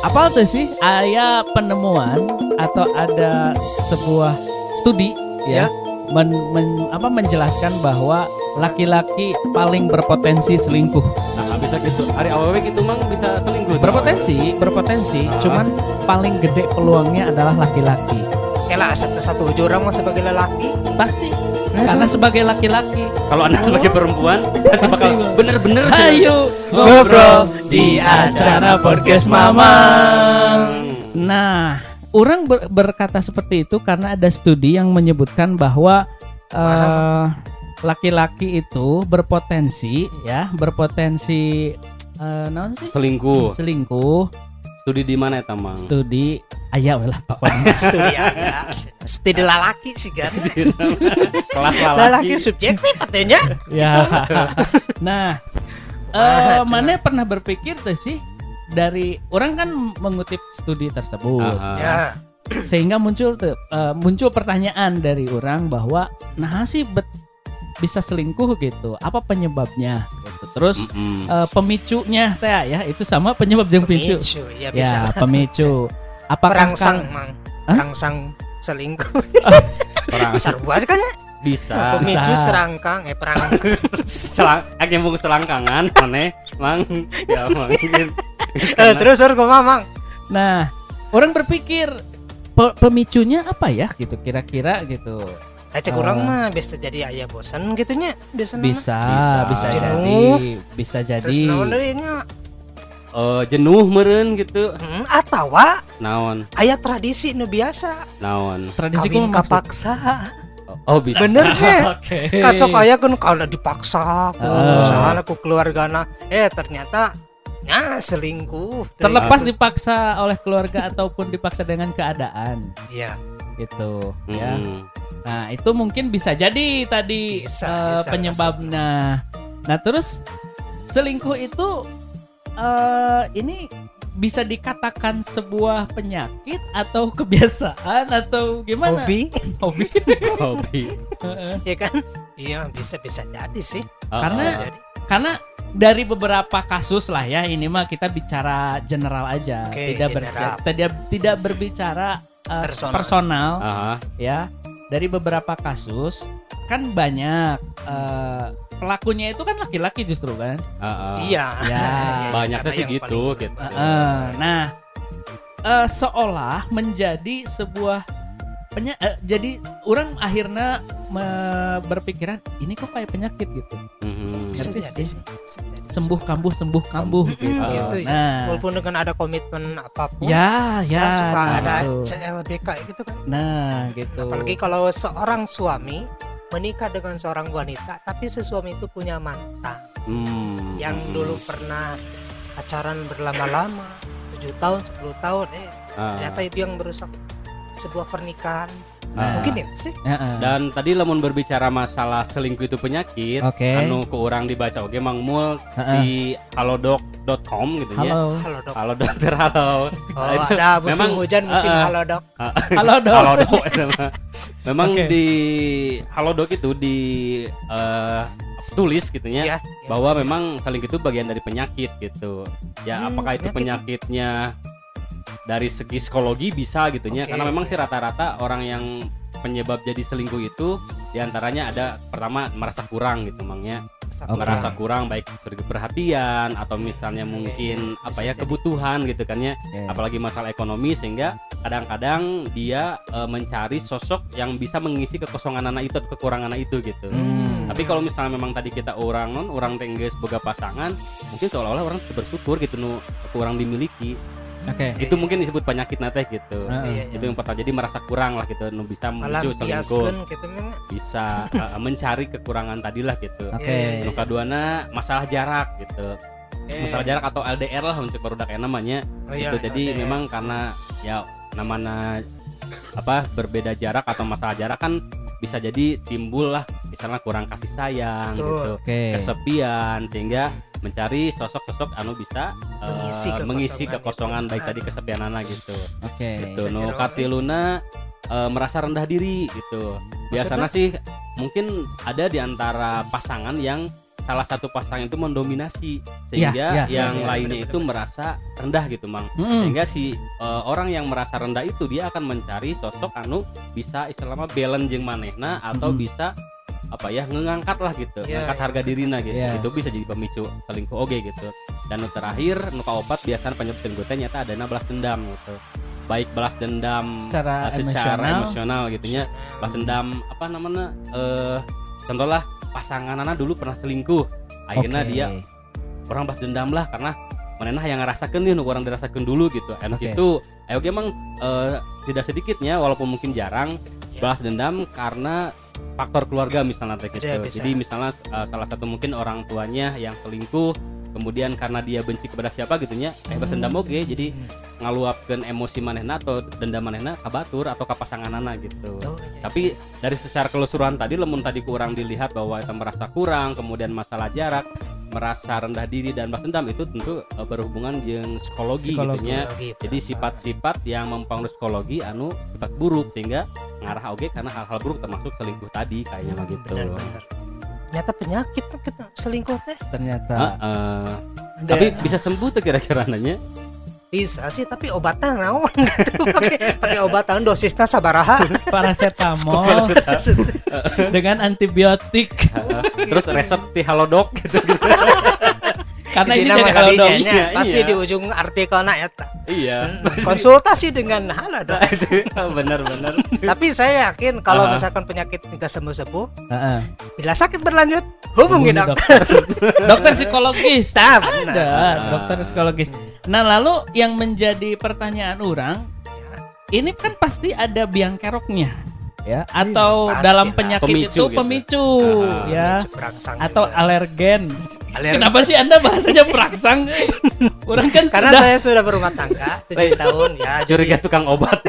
apa tuh sih ayah penemuan atau ada sebuah studi ya, Ya. men, men- apa menjelaskan bahwa laki-laki paling berpotensi selingkuh Nah, bisa gitu. Hari awalnya gitu mang bisa selingkuh. berpotensi berpotensi Ah. cuman paling gede peluangnya adalah laki-laki Kela satu satu orang sebagai lelaki. pasti karena sebagai laki-laki Kalau anda sebagai perempuan pasti bakal bener-bener ayo Ngobrol di acara podcast Mamang. Nah, orang ber- berkata seperti itu karena ada studi yang menyebutkan bahwa eh, laki-laki itu berpotensi ya, berpotensi eh naon sih? selingkuh. Selingkuh. Studi di mana ya tamang? Studi ayah we lah pokoknya. Studi ada. Studi lelaki sih kan. Kelas Lelaki lelaki. subjektif katanya. ya. nah, eh Wah, mana pernah berpikir tuh sih dari orang kan mengutip studi tersebut. Aha. Ya. sehingga muncul tuh eh, muncul pertanyaan dari orang bahwa nah sih bet- bisa selingkuh gitu apa penyebabnya gitu terus Mm-mm. eh, pemicunya teh ya itu sama penyebab yang picu Pemicu. Ya bisa. ya pemicu apakah Perangsang, Kang- Mang. Perangsang selingkuh. Orang Sarbuat kan ya? bisa. Pemicu Bisa. serangkang eh perangsang. Selang, nyambung selangkangan, mana? Mang, ya mang. Eh, terus orang ke mana, Mang? nah orang berpikir pe- pemicunya apa ya gitu kira-kira gitu Lecek Eh. orang mah bisa jadi ayah bosan gitunya. Biasa bisa Bisa. bisa, jadi Jenuh. bisa jadi nya? Eh, jenuh meren gitu. Hmm, atawa Naon, aya tradisi nu biasa naon. tradisi kawin kapaksa. Oh bisa. Bener nya? Oke. Kan sok aya kan kalau dipaksa ku Ah. usaha ku keluargana eh ternyata nya selingkuh. terlepas dipaksa oleh keluarga ataupun dipaksa dengan keadaan Iya, gitu ya. Nah, itu mungkin bisa jadi tadi Bisa, eh, bisa, penyebabnya. Nah, terus selingkuh itu eh ini bisa dikatakan sebuah penyakit atau kebiasaan atau gimana? hobi Hobi. Hobi. Heeh. ya kan? Iya, bisa bisa jadi sih. Oh, Karena- oh. Jadi Karena dari beberapa kasus lah ya, ini mah kita bicara general aja, Oke, tidak general. berbicara, tidak tidak berbicara eh, Personal. personal Aha. ya dari beberapa kasus kan banyak eh, pelakunya itu kan laki-laki justru kan Ah, ah. iya. Ya, Iya, banyaknya karena sih gitu, gitu. paling- Eh, nah eh, seolah menjadi sebuah penya- eh, jadi orang akhirnya me- berpikiran ini kok kayak penyakit gitu Mhm. bisa ngerti jadi sih? sembuh kambuh sembuh kambuh Mm, gitu. gitu ya. nah Walaupun dengan ada komitmen apa pun ya ya suka ada gitu. CLBK gitu kan. nah gitu Apalagi kalau seorang suami menikah dengan seorang wanita, tapi si suami itu punya mantan Hmm. yang Mhm. dulu pernah pacaran berlama-lama, 7 tahun, 10 tahun, eh Ah. ternyata itu yang merusak sebuah pernikahan. Nah, Mungkin itu sih. ya, eh. Dan tadi lamun berbicara masalah selingkuh itu penyakit, oke anu ke orang dibaca oke Mang Mul Heeh. di halodoc.com gitu ya. halo Halo dok. Halo dokter halo. Oh, itu ada musim memang, hujan, musim eh, eh. halo dok. halo dok Halo dok. Memang Oke. di halodoc itu di eh, tulis gitu ya Iya. bahwa memang selingkuh itu bagian dari penyakit gitu. Ya Hmm, apakah itu penyakit. penyakitnya dari segi psikologi bisa gitu ya Oke, karena memang sih rata-rata orang yang penyebab jadi selingkuh itu di antaranya ada pertama merasa kurang gitu mangnya Oke. merasa kurang baik perhatian atau misalnya mungkin iya, apa bisa ya jadi. kebutuhan gitu kan ya Oke. apalagi masalah ekonomi sehingga kadang-kadang dia eh, mencari sosok yang bisa mengisi kekosongan anak itu atau kekurangan anak itu gitu Hmm. tapi kalau misalnya memang tadi kita orang non orang tengges boga pasangan mungkin seolah-olah orang bersyukur gitu nu kurang dimiliki oke. Itu mungkin disebut penyakit nate gitu. Heeh. Iya, iya. itu yang pertama. Jadi merasa kurang lah gitu nu bisa memicu selingkuh. gitu bisa eh, mencari kekurangan tadi lah gitu. Oke. Iya, nu kaduana masalah jarak gitu. Eh, masalah jarak atau LDR lah untuk baru kayak namanya. Oh iya, gitu. Jadi LDR. memang karena ya namanya apa berbeda jarak atau masalah jarak kan bisa jadi timbul lah. Misalnya kurang kasih sayang Betul. gitu. Oke. Kesepian sehingga mencari sosok-sosok anu bisa Mengisi kekosongan mengisi itu. kekosongan baik tadi Aduh. kesepian anak gitu oke gitu Bisa nu jadi katiluna eh, merasa rendah diri gitu biasanya sih mungkin ada di antara pasangan yang salah satu pasangan itu mendominasi sehingga iya, yang iya, lainnya bener, itu merasa rendah gitu mang Mm-mm. sehingga si eh, orang yang merasa rendah itu dia akan mencari sosok anu bisa istilahnya balance jeung manehna atau Mhm. bisa apa ya ngangkat lah gitu Iya, ngangkat iya. harga dirina gitu Yes. itu bisa jadi pemicu selingkuh oke gitu dan nu terakhir nuka obat biasanya penyebab selingkuh teh nyata ada balas dendam gitu baik balas dendam Secara eh, secara emosional. emosional gitunya balas dendam apa namanya eh contohlah pasanganana dulu pernah selingkuh akhirnya Oke. dia orang balas dendam lah karena manehna yang ngerasakan nih nu orang dirasakan dulu gitu enak Oke. itu ayo emang eh, tidak sedikitnya walaupun mungkin jarang. Balas dendam karena faktor keluarga misalnya teh gitu. Iya, bisa. Jadi misalnya eh, salah satu mungkin orang tuanya yang selingkuh kemudian karena dia benci kepada siapa gitunya eh balas dendam oke jadi ngaluapkeun emosi manehna atau dendam manehna ka batur atau ka pasanganana gitu. Oh, iya. Tapi dari secara keseluruhan tadi lemun tadi kurang dilihat bahwa itu merasa kurang, kemudian masalah jarak, merasa rendah diri dan balas dendam itu tentu eh, berhubungan dengan psikologi, Psikologi. gitunya. Psikologi, Jadi sifat-sifat yang mempengaruhi psikologi anu sifat buruk sehingga ngarah oke? Karena hal-hal buruk termasuk selingkuh tadi kayaknya mah gitu. benar-benar ternyata penyakit tuh kita selingkuh teh. Ternyata. Heeh. Ada- tapi bisa sembuh tuh kira-kira nanya? bisa sih tapi obatnya naon? Gitu pakai pakai obatan dosisnya sabaraha. Paracetamol. Dengan antibiotik. Terus resep di Halodoc gitu, gitu. karena ini Jadi nya, iya, pasti iya. di ujung artikelnya ya iya. Hmm, konsultasi dengan halo dok Bener-bener. tapi saya yakin kalau Aha. misalkan penyakit nggak sembuh sembuh Heeh. bila sakit berlanjut hubungi dokter dokter psikologis Nah, ada benar. dokter psikologis nah lalu yang menjadi pertanyaan orang ini kan pasti ada biang keroknya ya atau Pastilah. dalam penyakit Pemicu itu gitu. pemicu Ah, ya Micu perangsang atau juga. alergen Alergi. kenapa sih anda bahasanya perangsang orang kan karena sudah saya sudah berumah tangga tujuh tahun ya Curiga jadi tukang obat.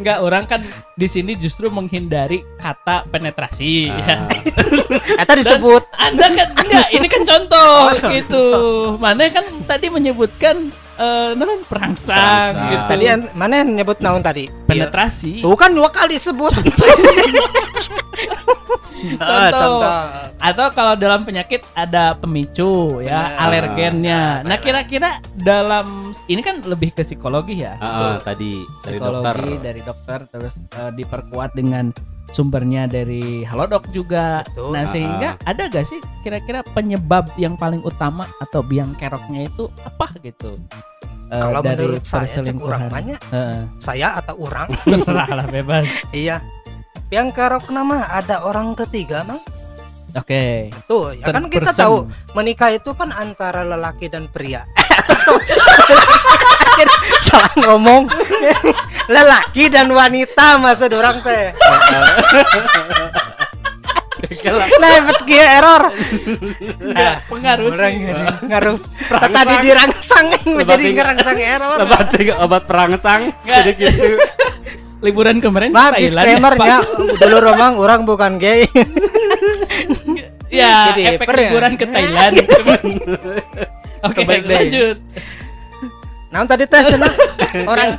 Enggak, orang kan di sini justru menghindari kata penetrasi ya. Ah, eta disebut Anda kan enggak, ini kan contoh Oh, contoh. gitu. Mana kan tadi menyebutkan eh non perangsang Perangsang. gitu. tadi mana yang nyebut naon tadi penetrasi. Tuh kan dua kali disebut. Ah, Contoh. contoh. Atau kalau dalam penyakit ada pemicu ya, alergennya. Benar, Nah, kira-kira dalam ini kan lebih ke psikologi ya. ah, ah, tadi dari dokter. psikologi dari dokter terus eh, diperkuat dengan sumbernya dari Halodoc juga. Betul. Nah, Ah, sehingga ada gak sih kira-kira penyebab yang paling utama atau biang keroknya itu apa gitu? Eh, Kalau dari menurut saya cek orang banyak Heeh, saya atau orang terserah lah bebas. iya yang kerok nama ada orang ketiga mang. Oke. tuh ya kan kita person. tahu menikah itu kan antara lelaki dan pria. Salah ngomong. Lelaki dan wanita maksud orang teh. Lewat kia error. Enggak, pengaruh orang sih. ini ngaruh. Tadi dirangsang menjadi ngerangsang error. Obat obat perangsang. Jadi gitu. Liburan kemarin Maaf ya, disclaimernya dulu Romang orang bukan gay. Ya, Jadi, efek per ya? liburan ke Thailand. Oke, deh. lanjut. Nah tadi tes cenah orang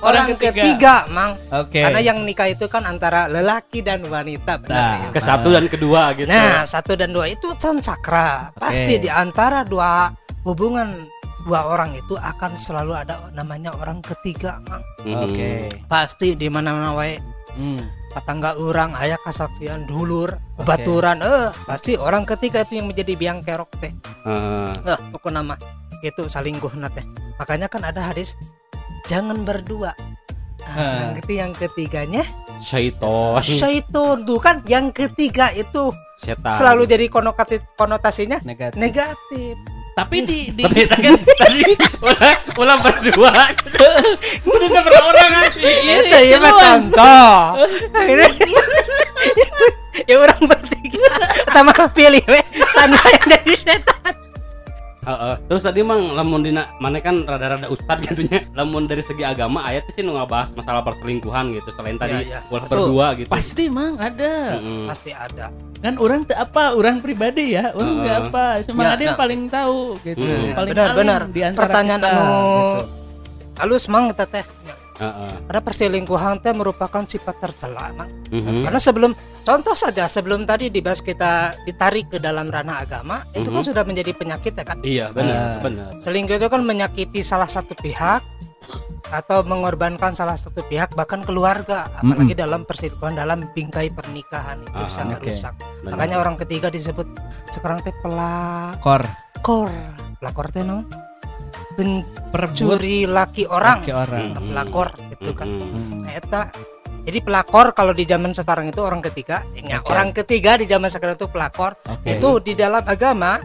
orang ketiga. ketiga, mang Oke. karena yang nikah itu kan antara lelaki dan wanita benar Nah, ya, Ke satu dan kedua gitu. Nah satu dan dua itu kan sakra pasti Oke. di antara dua hubungan dua orang itu akan selalu ada namanya orang ketiga mang Mhm. Oke. pasti di mana mana wae Hmm. tetangga orang ayah kesaksian dulur baturan eh pasti orang ketiga itu yang menjadi biang kerok teh Heeh. eh pokok nama itu salingkuh teh makanya kan ada hadis jangan berdua Ah. nah, yang ketiga yang ketiganya syaiton, syaiton tuh kan yang ketiga itu setan. selalu jadi konotasi konotasinya Negatif. negatif Tapi di di Tapi kan tadi ulah ulah berdua. Udah berapa orang kan? Iya, itu ya mah contoh. Ini- ya orang bertiga. Sama pilih we sana yang jadi setan Heeh. Terus tadi mang lamun dina mana kan rada-rada ustad gitu nya. Lamun dari segi agama ayat sih nu ngabahas masalah perselingkuhan gitu selain tadi ulah Betul. berdua gitu. pasti mang ada. Mm-mm. pasti ada Kan orang tak apa, orang pribadi ya, orang nggak apa. Cuma Ya, ada yang ya. paling tahu gitu. Hmm. Paling Benar, benar. di antara Pertanyaan kita, anu gitu. halus mang kita teh Heeh. Karena perselingkuhan itu merupakan sifat tercela, Mang. Mhm. Karena sebelum contoh saja sebelum tadi dibahas kita ditarik ke dalam ranah agama, itu kan Mhm. sudah menjadi penyakit ya kan. Iya, benar, Ah. benar. Selingkuh itu kan menyakiti salah satu pihak atau mengorbankan salah satu pihak bahkan keluarga apalagi dalam perselingkuhan dalam bingkai pernikahan itu Ah, bisa merusak benar. makanya orang ketiga disebut sekarang teh pelakor Kor pelakor teh no pencuri laki orang laki orang. Hmm. pelakor gitu kan Mhm. Hmm. Nah, eta jadi pelakor kalau di zaman sekarang itu orang ketiga ya, Oke. orang ketiga di zaman sekarang itu pelakor Oke. itu di dalam agama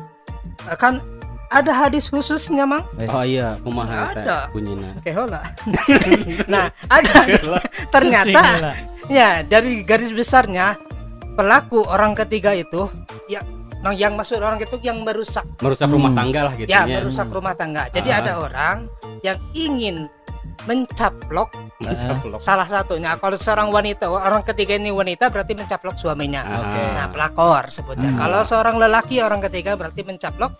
kan ada hadis khususnya mang. Oh iya, kumaha teh Ada. bunyinya. kehola nah ada hadis ternyata ya dari garis besarnya pelaku orang ketiga itu ya nah, yang masuk orang itu yang merusak Merusak Hmm. rumah tangga lah gitu ya merusak rumah tangga jadi Ah. ada orang yang ingin mencaplok Mencaplok. salah satunya kalau seorang wanita orang ketiga ini wanita berarti mencaplok suaminya Ah. Oke. nah pelakor sebutnya Hmm. kalau seorang lelaki orang ketiga berarti mencaplok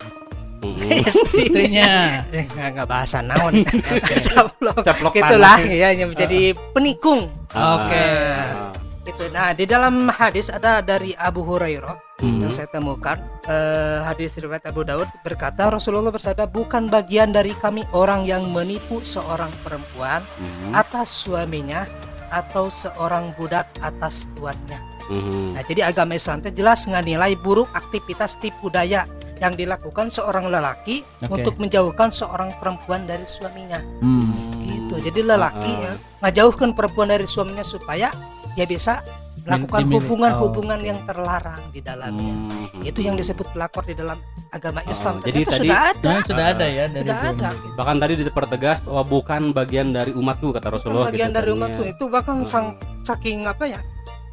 istri Istrinya. Eh, nggak nggak bahasa naon mencaplok Caplok itulah ya yang menjadi penikung Oke. Ah. itu nah di dalam hadis ada dari Abu Hurairah Mhm. yang saya temukan eh, hadis riwayat Abu Daud berkata Rasulullah bersabda bukan bagian dari kami orang yang menipu seorang perempuan Mhm. atas suaminya atau seorang budak atas tuannya. Mhm. Nah, jadi agama Islam itu jelas nilai buruk aktivitas tipu daya yang dilakukan seorang lelaki Oke. untuk menjauhkan seorang perempuan dari suaminya. Hmm. Gitu. Jadi lelaki ah. ya, ngejauhkan perempuan dari suaminya supaya dia bisa melakukan hubungan-hubungan Oh, yang terlarang di dalamnya. Mhm. Itu yang disebut pelakor di dalam agama Ah, Islam. jadi Ternyata tadi- sudah ada. Nah, sudah ada ya dari Sudah ada. gitu. Bahkan tadi dipertegas bahwa bukan bagian dari umatku kata Bukan Rasulullah bagian gitu dari katanya. umatku itu bahkan Hmm. sang saking apa ya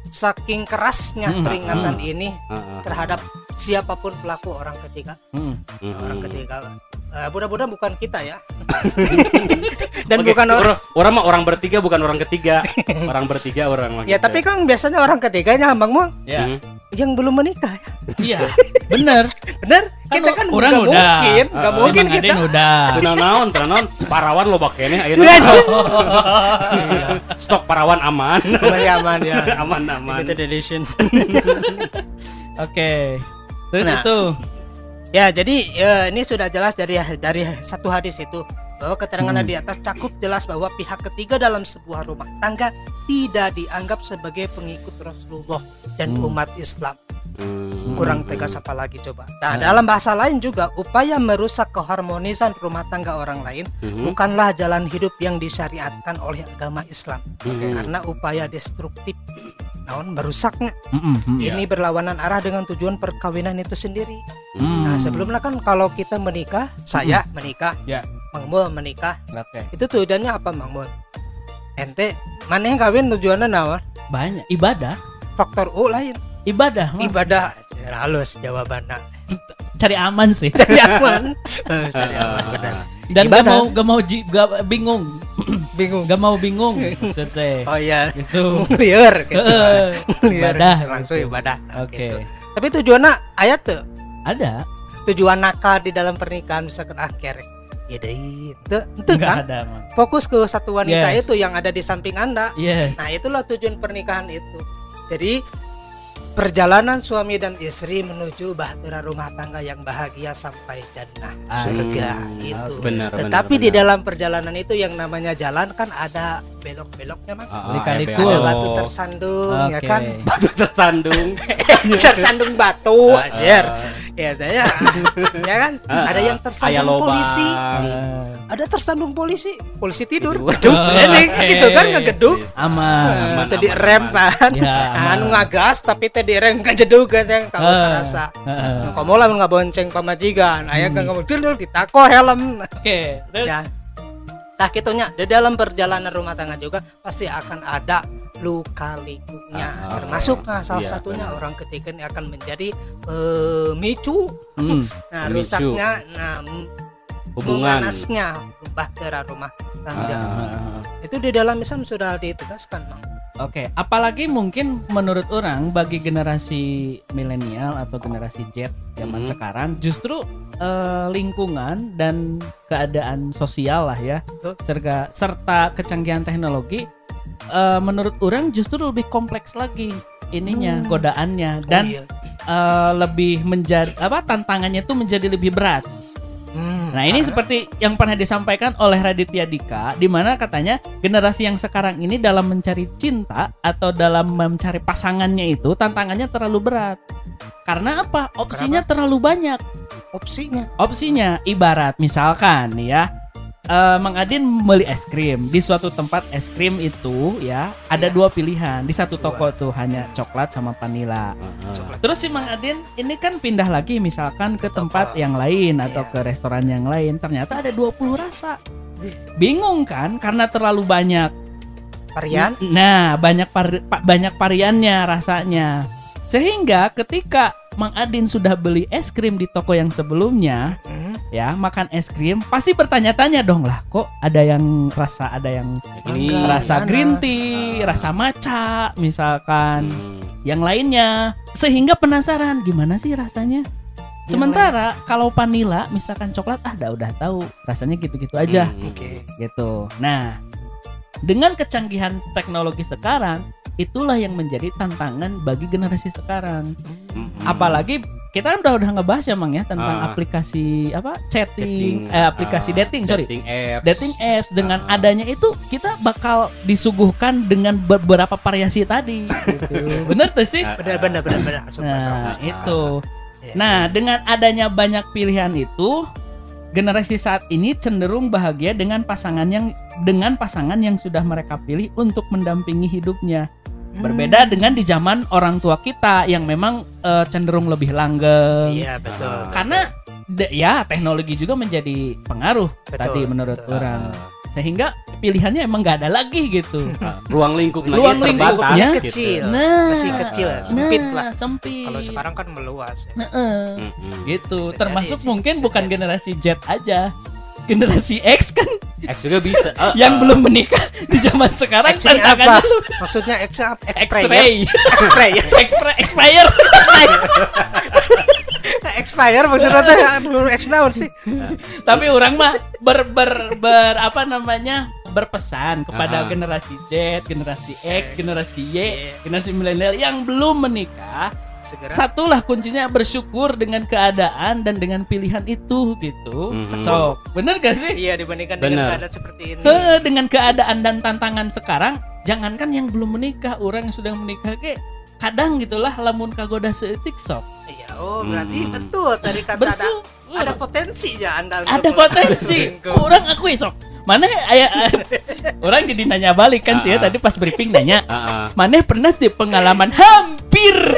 saking kerasnya Hmm, peringatan hmm. ini Ah, ah. terhadap siapa pun pelaku orang ketiga Hmm. Mhm. orang ketiga Eh, mudah-mudahan bukan kita ya dan Oke, bukan orang orang, orang mah orang bertiga bukan orang ketiga. orang bertiga orang mah. ya tapi kan biasanya orang ketiganya bang Muang Ya, Mhm. yang belum menikah iya. Bener. bener kita kan orang nggak udah. mungkin nggak Ah, mungkin kita udah. Tenang naon, tenang naon, parawan lo bakene Iya, ayeuna. Iya. Stok parawan aman. Masih aman ya aman aman. limited edition Oke. Terus Nah. itu. Ya, jadi ya, ini sudah jelas dari dari satu hadis itu bahwa keterangan Hmm. di atas cukup jelas bahwa pihak ketiga dalam sebuah rumah tangga tidak dianggap sebagai pengikut Rasulullah dan Hmm. umat Islam. Hmm. Kurang tegas apa lagi coba. Nah, Nah. dalam bahasa lain juga upaya merusak keharmonisan rumah tangga orang lain Mhm. bukanlah jalan hidup yang disyariatkan oleh agama Islam Mhm. karena upaya destruktif naon merusaknya Mm-mm, mm. Iya. ini berlawanan arah dengan tujuan perkawinan itu sendiri. Hmm. Nah, sebelumnya kan kalau kita menikah, saya menikah, Ya. Mang Mul menikah, Oke. itu tujuannya apa Mang Mul? Ente, mana yang kawin tujuannya naon? Banyak ibadah. Faktor U lain, Ibadah, Mang. ibadah. Halus jawabannya. cari aman sih. Cari aman. Eh, Cari aman benar. Dan gak mau gak mau ji- gak bingung, Bingung. gak mau bingung maksudnya. Oh iya, Gitu. liar gitu. Liar. Ibadah, langsung gitu. ibadah. Oke. gitu. Tapi tujuannya ayat tuh, Ada? tujuan nakal di dalam pernikahan misalkan ah kerek. Ya deh, itu, itu kan ada, fokus ke satu wanita Yes. itu yang ada di samping Anda. Yes. Nah, itulah tujuan pernikahan itu. Jadi perjalanan suami dan istri menuju bahtera rumah tangga yang bahagia sampai jannah Ah, surga Hmm, itu. Benar, benar, Tetapi di benar. dalam perjalanan itu yang namanya jalan kan ada belok-beloknya mang. Ah, ah, Lika-liku. ya, Ada batu tersandung ya Oke. kan. batu tersandung. tersandung batu Ah, anjir. ah. Ya saya ya kan. Ah, Ada yang tersandung polisi. Eh, Ada tersandung polisi. Polisi tidur. Tidur. Geduk. Oh, Ini gitu kan ngegeduk. aman. Aman, tadi aman, rem kan Ya, anu ngagas tapi tadi rem kejeduk kan Ah. terasa bonceng pamajigan ayah Hmm. kan kamu dulu ditako helm Oke. Terus ya tak gitunya di dalam perjalanan rumah tangga juga pasti akan ada luka likunya Ah, termasuk nah salah iya, satunya benar. orang ketiga ini akan menjadi pemicu Hmm. nah Pemicu. rusaknya nah Hubungan. bahtera rumah tangga Ah. itu di dalam Islam sudah ditegaskan Mang. Oke, apalagi mungkin menurut orang bagi generasi milenial atau generasi Z zaman Mhm. sekarang justru eh, lingkungan dan keadaan sosial lah ya, Betul. serta serta kecanggihan teknologi eh, menurut orang justru lebih kompleks lagi ininya Hmm. godaannya Oh, dan iya. eh, lebih menjadi apa tantangannya itu menjadi lebih berat. Nah ini karena- seperti yang pernah disampaikan oleh Raditya Dika, di mana katanya generasi yang sekarang ini dalam mencari cinta atau dalam mencari pasangannya itu tantangannya terlalu berat. Karena apa? Opsinya terlalu banyak. opsinya Opsinya ibarat misalkan ya, eh, Mang Adin beli es krim di suatu tempat es krim itu ya ada Iya. dua pilihan di satu Dua. toko tuh hanya coklat sama vanila. Heeh. Coklat. Terus si Mang Adin ini kan pindah lagi misalkan ke Toko. tempat yang lain atau Iya. ke restoran yang lain. Ternyata ada 20 rasa. Bingung kan karena terlalu banyak. varian Nah, banyak par- pa- banyak variannya rasanya. Sehingga ketika Mang Adin sudah beli es krim di toko yang sebelumnya, Hmm, ya, makan es krim, pasti bertanya-tanya dong lah, kok ada yang rasa ada yang Ini rasa green tea, Ah. rasa matcha misalkan Hmm. yang lainnya. Sehingga penasaran gimana sih rasanya? Sementara kalau vanilla misalkan coklat ah dah udah tahu rasanya gitu-gitu aja. Hmm. oke. Gitu. Nah dengan kecanggihan teknologi sekarang itulah yang menjadi tantangan bagi generasi sekarang Hmm. apalagi kita kan udah udah ngebahas ya mang ya tentang Ah. aplikasi apa chatting, Chatting, eh, aplikasi ah, dating sorry dating apps dating apps dengan Ah. adanya itu kita bakal disuguhkan dengan beberapa variasi tadi gitu. bener tuh sih benar benar Masuk, masuk, Nah, masuk. itu. Iya. Nah, dengan adanya banyak pilihan itu, generasi saat ini cenderung bahagia dengan pasangan yang dengan pasangan yang sudah mereka pilih untuk mendampingi hidupnya. Hmm. Berbeda dengan di zaman orang tua kita yang memang eh, cenderung lebih langgeng. iya betul Ah. Karena de- ya teknologi juga menjadi pengaruh Betul, tadi menurut betul. orang. Sehingga pilihannya emang nggak ada lagi gitu. Ah, ruang lingkupnya Ruang terbatas lingkupnya gitu. kecil. Nah, Masih kecil, sempit nah, lah. Sempit. kalau sekarang kan meluas ya. Heeh. Mm-mm. gitu Bisa termasuk jadi mungkin bisa bukan jadi. generasi Z aja generasi X kan X juga bisa Ah, yang ah. belum menikah di zaman sekarang X apa? lu maksudnya X apa? X-ray ya? X-ray X-ray ya? Expire Expire maksudnya teh belum X naon sih tapi orang mah ber, ber, ber apa namanya berpesan kepada Ah. generasi Z generasi X, X, generasi Y Y. generasi milenial yang belum menikah segera satulah kuncinya bersyukur dengan keadaan dan dengan pilihan itu gitu Mhm. so bener gak sih iya dibandingkan Benar. dengan keadaan seperti ini Heh, dengan keadaan dan tantangan sekarang, jangankan yang belum menikah, orang yang sudah menikah ke kadang gitulah lamun kagoda seetik sok. iya oh berarti Hmm. betul tadi kata ada Bersyukur. ada potensi ya anda ada potensi. Orang aku sok. Mana aya orang jadi nanya balik kan sih ya Ah. tadi pas briefing nanya, Ah, ah. mana pernah tuh pengalaman hampir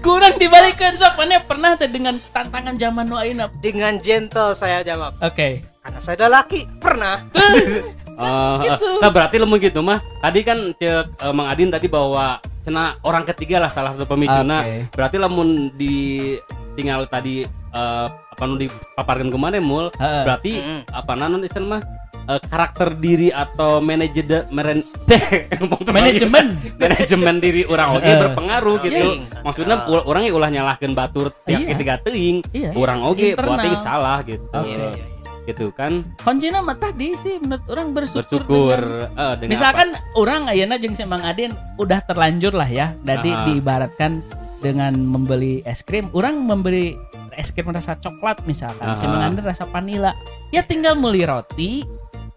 kurang dibalikan sok mana pernah tuh dengan tantangan zaman nu ayeuna. dengan gentle saya jawab Oke. karena saya ada laki pernah Oh, Gitu. nah berarti lemu gitu mah. Tadi kan cek eh, Mang Adin tadi bawa cena orang ketiga lah salah satu pemicuna. Oke. Berarti lamun di tinggal tadi eh, apa nu dipaparkan ke mana mul? Heeh. Berarti Mm-mm. apa nanon istilah mah eh, karakter diri atau manajer meren Manajemen. manajemen diri orang oke Eh. berpengaruh gitu. Yes. Maksudnya Ah. ul- orang yang ulah nyalahkan batur tiap Iya. ketiga teuing. Iya. Orang oke Internal. buat salah gitu. Oke. Iya, iya, iya. Gitu kan Kuncinya mah tadi sih menurut orang bersyukur. bersyukur dengan- eh, dengan Misalkan orang ayeuna jeung si Mang Adin udah terlanjur lah ya. Jadi Aha. diibaratkan dengan membeli es krim, orang membeli es krim rasa coklat misalkan, si Aha. Mang Adin rasa vanila. Ya tinggal beli roti,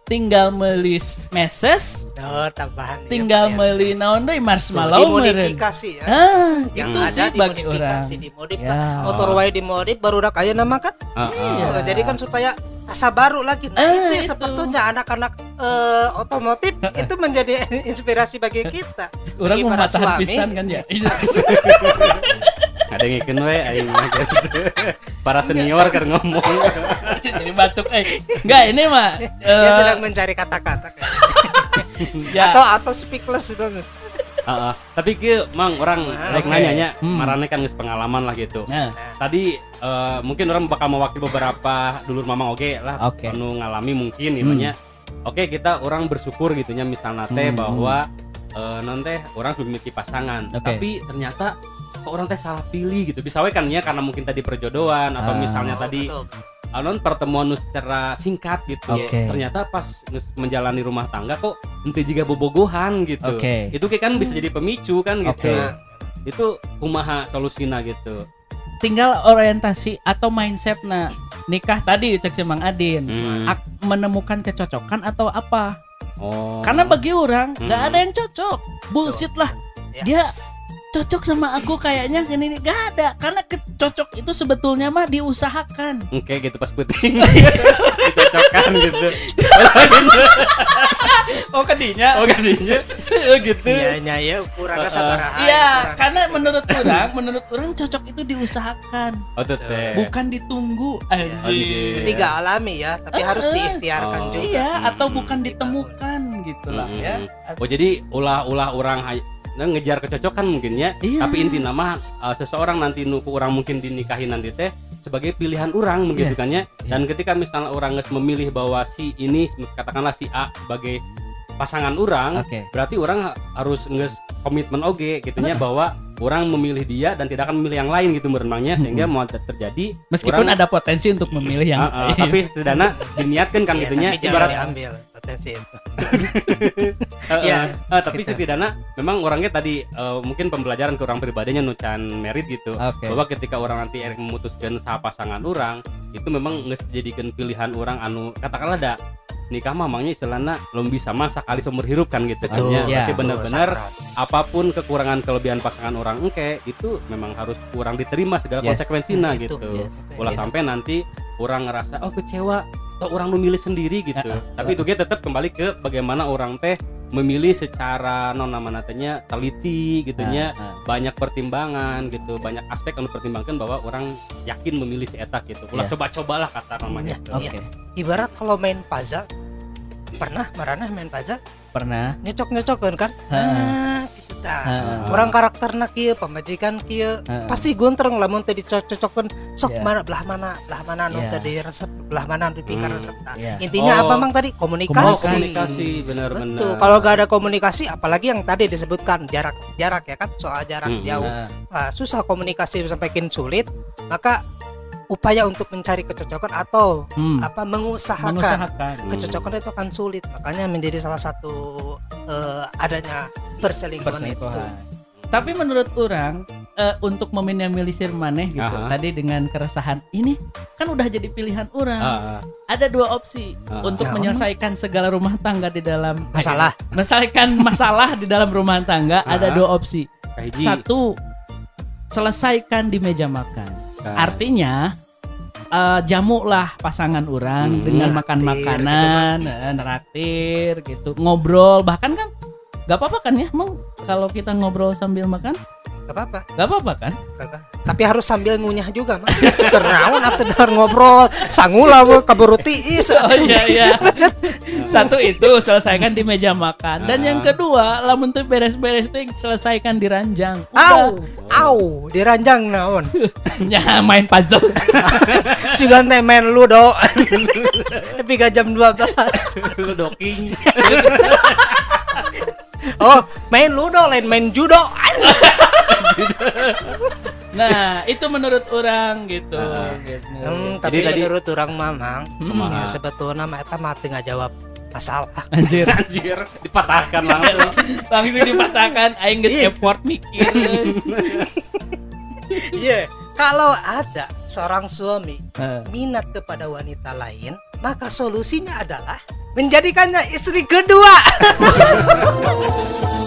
tinggal beli meses, Oh, tambahan tinggal ya, beli naon deui marshmallow dimodifikasi ya Ah, yang itu ada sih bagi orang. dimodifikasi dimodif Ya. motor wae dimodif baru udah kaya nama kan Ah, ah. Iya. Jadi kan supaya rasa baru lagi nah Eh, itu ya itu. sebetulnya anak-anak eh, otomotif itu menjadi inspirasi bagi kita Orang bagi mau suami. pisan kan ya. Iya. ada yang ikan we aing gitu. para senior kan ngomong Jadi batuk eh. Enggak, ini mah dia eh, sedang mencari kata-kata kan. ya. atau atau speechless sudah Heeh. tapi ke mang orang Ah, rek oke. nanya nya Hmm. marane kan geus pengalaman lah gitu Nah, tadi eh, mungkin orang bakal mewakili beberapa dulur mamang oke lah Oke. anu ngalami mungkin Hmm. gimana oke kita orang bersyukur gitunya misalnya teh Hmm. bahwa eh, non teh orang memiliki pasangan Oke. tapi ternyata kok orang teh salah pilih gitu bisa we kan ya karena mungkin tadi perjodohan atau Ah. misalnya Oh, tadi betul. Ah, non pertemuan nu secara singkat gitu Oke. ternyata pas nges- menjalani rumah tangga kok ente juga bobogohan gitu Oke. itu kayak kan bisa jadi pemicu kan gitu Oke. Nah, itu kumaha solusina gitu tinggal orientasi atau mindset nah nikah tadi cek si Mang Adin Hmm. Menemukan kecocokan atau apa oh karena bagi orang nggak Hmm. ada yang cocok bullshit lah Ya. dia cocok sama aku kayaknya ini nggak ada karena kecocok itu sebetulnya mah diusahakan Oke gitu pas puting dicocokkan gitu oh kedinya oh gantinya oh gitu Iya, iya, ya ukurannya Uh, uh. sabaraha. Iya, ukuran. karena menurut orang, menurut orang cocok itu diusahakan, oh tuh teh bukan ditunggu. Jadi nggak alami ya, tapi Uh, harus diikhtiarkan Oh. juga. Iya, Hmm, atau hmm, bukan hmm. ditemukan gitu lah Hmm, ya. oh jadi ulah-ulah orang nah, ngejar kecocokan mungkin ya Iya. tapi inti nama uh, seseorang nanti nuku orang mungkin dinikahi nanti teh sebagai pilihan orang begitu Yes. kan ya Iya. dan ketika misalnya orang nges memilih bahwa si ini katakanlah si A sebagai pasangan orang Oke. berarti orang ha- harus nges komitmen oge gitunya bahwa orang memilih dia dan tidak akan memilih yang lain gitu berenangnya sehingga mau ter- terjadi Meskipun orang- ada potensi untuk memilih yang ah, lain. tapi setidaknya diniatkan kan Iya, gitunya tapi jangan ibarat diambil potensi itu. Eh, Iya, eh, eh, tapi gitu. setidaknya memang orangnya tadi eh, mungkin pembelajaran ke orang pribadinya nucan merit gitu Oke. bahwa ketika orang nanti erek memutuskan sah pasangan orang itu memang nggak dijadikan pilihan orang anu katakanlah ada nikah mah emangnya istilahnya belum bisa masak kali seumur hidup kan gitu kan ya. Betul, benar-benar apa pun kekurangan kelebihan pasangan orang engke itu memang harus kurang diterima segala Yes. konsekuensinya Itu, gitu yes. ulah Gitu. sampai nanti orang ngerasa oh kecewa atau orang memilih sendiri gitu Ah, tapi itu dia tetap kembali ke bagaimana orang teh memilih secara non nama natanya teliti gitunya ah. banyak pertimbangan gitu banyak aspek yang dipertimbangkan bahwa orang yakin memilih si etak gitu ulah Iya. coba-cobalah kata namanya Iya. Oke. Ibarat kalau main puzzle, pernah marana main puzzle Pernah. nyocok-nyocokan kan? Ha. Ah, gitu dah. Ha. Orang karakterna kieu, pemajikan kieu, Ha. pasti gontreng lamun teh dicocok-cocokkeun sok Iya. mana belah mana belah mana anu Iya. tadi resep belah mana anu dipikir Hmm. resep tah. Iya. Intinya Oh. apa mang tadi komunikasi. komunikasi benar-benar Betul. Kalau gak ada komunikasi, apalagi yang tadi disebutkan jarak, jarak ya kan, soal jarak Hmm. jauh, Ah, Wah, susah komunikasi sampai kin sulit, maka upaya untuk mencari kecocokan atau hmm. apa mengusahakan, Mengusahakan. Hmm. kecocokan itu akan sulit, makanya menjadi salah satu eh, adanya perselingkuhan itu. perselingkuhan. Tapi menurut orang eh, untuk meminimalisir maneh gitu Aha. tadi dengan keresahan ini kan udah jadi pilihan orang. Ah. Ada dua opsi Ah. untuk Ya, menyelesaikan segala rumah tangga di dalam Masalah. eh, menyelesaikan masalah di dalam rumah tangga ada Ah. dua opsi. Kahiji. Satu selesaikan di meja makan. Artinya eh, jamulah pasangan orang Hmm. dengan makan Neraktir, makanan, eh, neraktir gitu, ngobrol bahkan kan nggak apa-apa kan ya, emang kalau kita ngobrol sambil makan Gak apa-apa. nggak apa-apa kan? gak apa. Tapi harus sambil ngunyah juga, mah. Kenaun atau dengar ngobrol, sangula kaburu tiis. Oh iya iya. Satu itu selesaikan di meja makan dan Ah. yang kedua lamun teu beres-beres teh selesaikan di ranjang. Au, au, diranjang naon. Ya main puzzle. Sugan teh main ludo. Tapi gak jam 12. lu doking Oh, main ludo lain main judo. Nah, itu menurut orang gitu. Ah. gitu. Hmm, Jadi tapi tadi- menurut orang mamang, Hmm. ya sebetulnya mah eta mah teu ngajawab masalah. Anjir, anjir dipatahkan langsung langsung dipatahkan aing geus Iya. effort mikir. Iya, kalau ada seorang suami Eh, minat kepada wanita lain, maka solusinya adalah menjadikannya istri kedua.